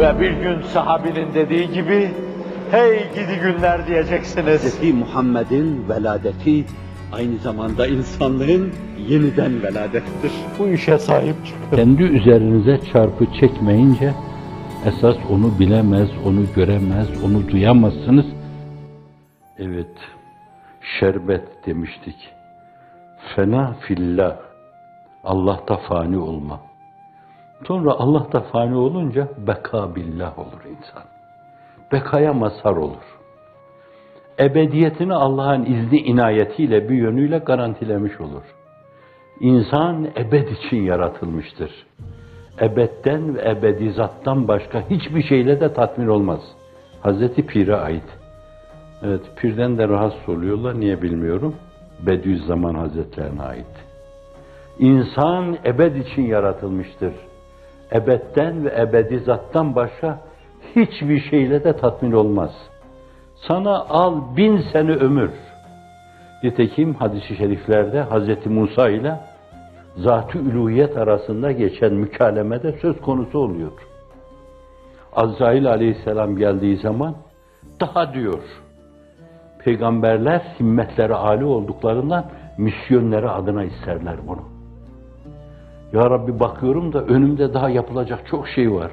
Ve bir gün sahabinin dediği gibi, hey gidi günler diyeceksiniz. Hz. Muhammed'in veladeti aynı zamanda insanlığın yeniden veladettir. Bu işe sahip çıkın. Kendi üzerinize çarpı çekmeyince esas onu bilemez, onu göremez, onu duyamazsınız. Evet, şerbet demiştik. Fena fillah, Allah'ta fani olma. Sonra Allah'ta fani olunca beka billah olur insan. Bekaya mazhar olur. Ebediyetini Allah'ın izni inayetiyle bir yönüyle garantilemiş olur. İnsan ebed için yaratılmıştır. Ebedden ve ebedi zattan başka hiçbir şeyle de tatmin olmaz. Hazreti Pir'e ait. Evet, Pir'den de rahatsız oluyorlar, niye bilmiyorum. Bediüzzaman Hazretlerine ait. İnsan ebed için yaratılmıştır. Ebedden ve ebedi zattan başka hiçbir şeyle de tatmin olmaz. Sana al bin sene ömür. Nitekim hadis-i şeriflerde Hazreti Musa ile zat-ı üluhiyet arasında geçen mükalemede söz konusu oluyor. Azrail aleyhisselam geldiği zaman daha diyor, peygamberler himmetleri âli olduklarından misyonları adına isterler bunu. Ya Rabbi bakıyorum da önümde daha yapılacak çok şey var.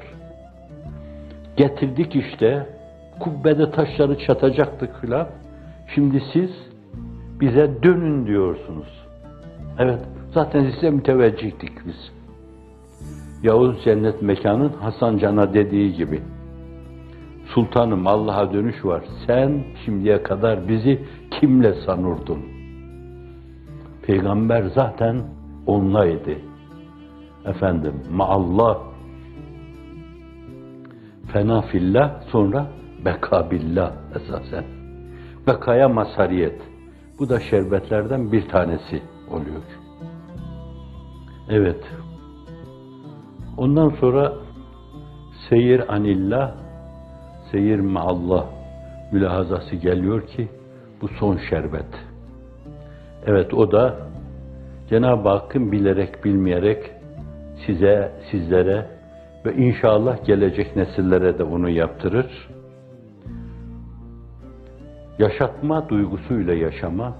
Getirdik işte, kubbede taşları çatacaktık filan. Şimdi siz bize dönün diyorsunuz. Evet, zaten size müteveccihtik biz. Yavuz cennet mekanın Hasan Can'a dediği gibi. Sultanım Allah'a dönüş var. Sen şimdiye kadar bizi kimle sanırdın? Peygamber zaten onlaydı. Efendim, maallah, fena fillah, sonra beka billah esasen. Bekaya masariyet. Bu da şerbetlerden bir tanesi oluyor. Evet. Ondan sonra seyir anillah, seyir maallah mülahazası geliyor ki bu son şerbet. Evet o da Cenab-ı Hakk'ın bilerek bilmeyerek size, sizlere ve inşallah gelecek nesillere de bunu yaptırır. Yaşatma duygusuyla yaşama.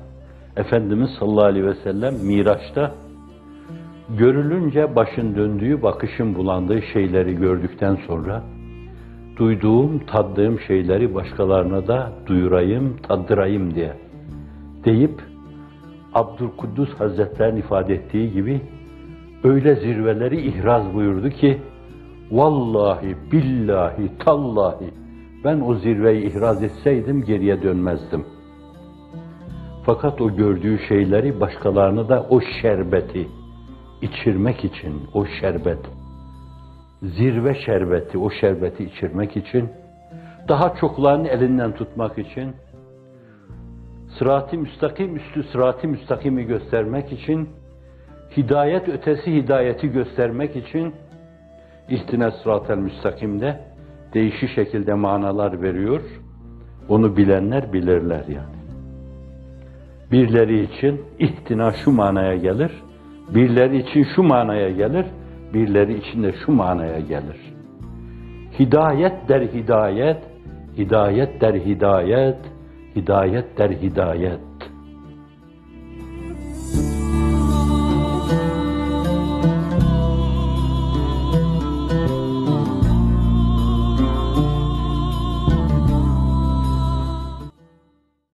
Efendimiz sallallahu aleyhi ve sellem Miraç'ta görülünce başın döndüğü, bakışın bulandığı şeyleri gördükten sonra duyduğum, tattığım şeyleri başkalarına da duyurayım, tattırayım diye deyip Abdülkuddus Hazretleri'nin ifade ettiği gibi öyle zirveleri ihraz buyurdu ki vallahi, billahi, tallahi ben o zirveyi ihraz etseydim geriye dönmezdim. Fakat o gördüğü şeyleri başkalarına da o şerbeti içirmek için, o şerbet, zirve şerbeti, o şerbeti içirmek için, daha çoklarını elinden tutmak için, sırat-ı müstakim üstü sırat-ı müstakimi göstermek için, hidayet ötesi hidayeti göstermek için, İhtine sırat-ı müstakimde değişik şekilde manalar veriyor. Onu bilenler bilirler yani. Birileri için ihtina şu manaya gelir, birileri için şu manaya gelir, birileri için de şu manaya gelir. Hidayet der hidayet, hidayet der hidayet, hidayet der hidayet.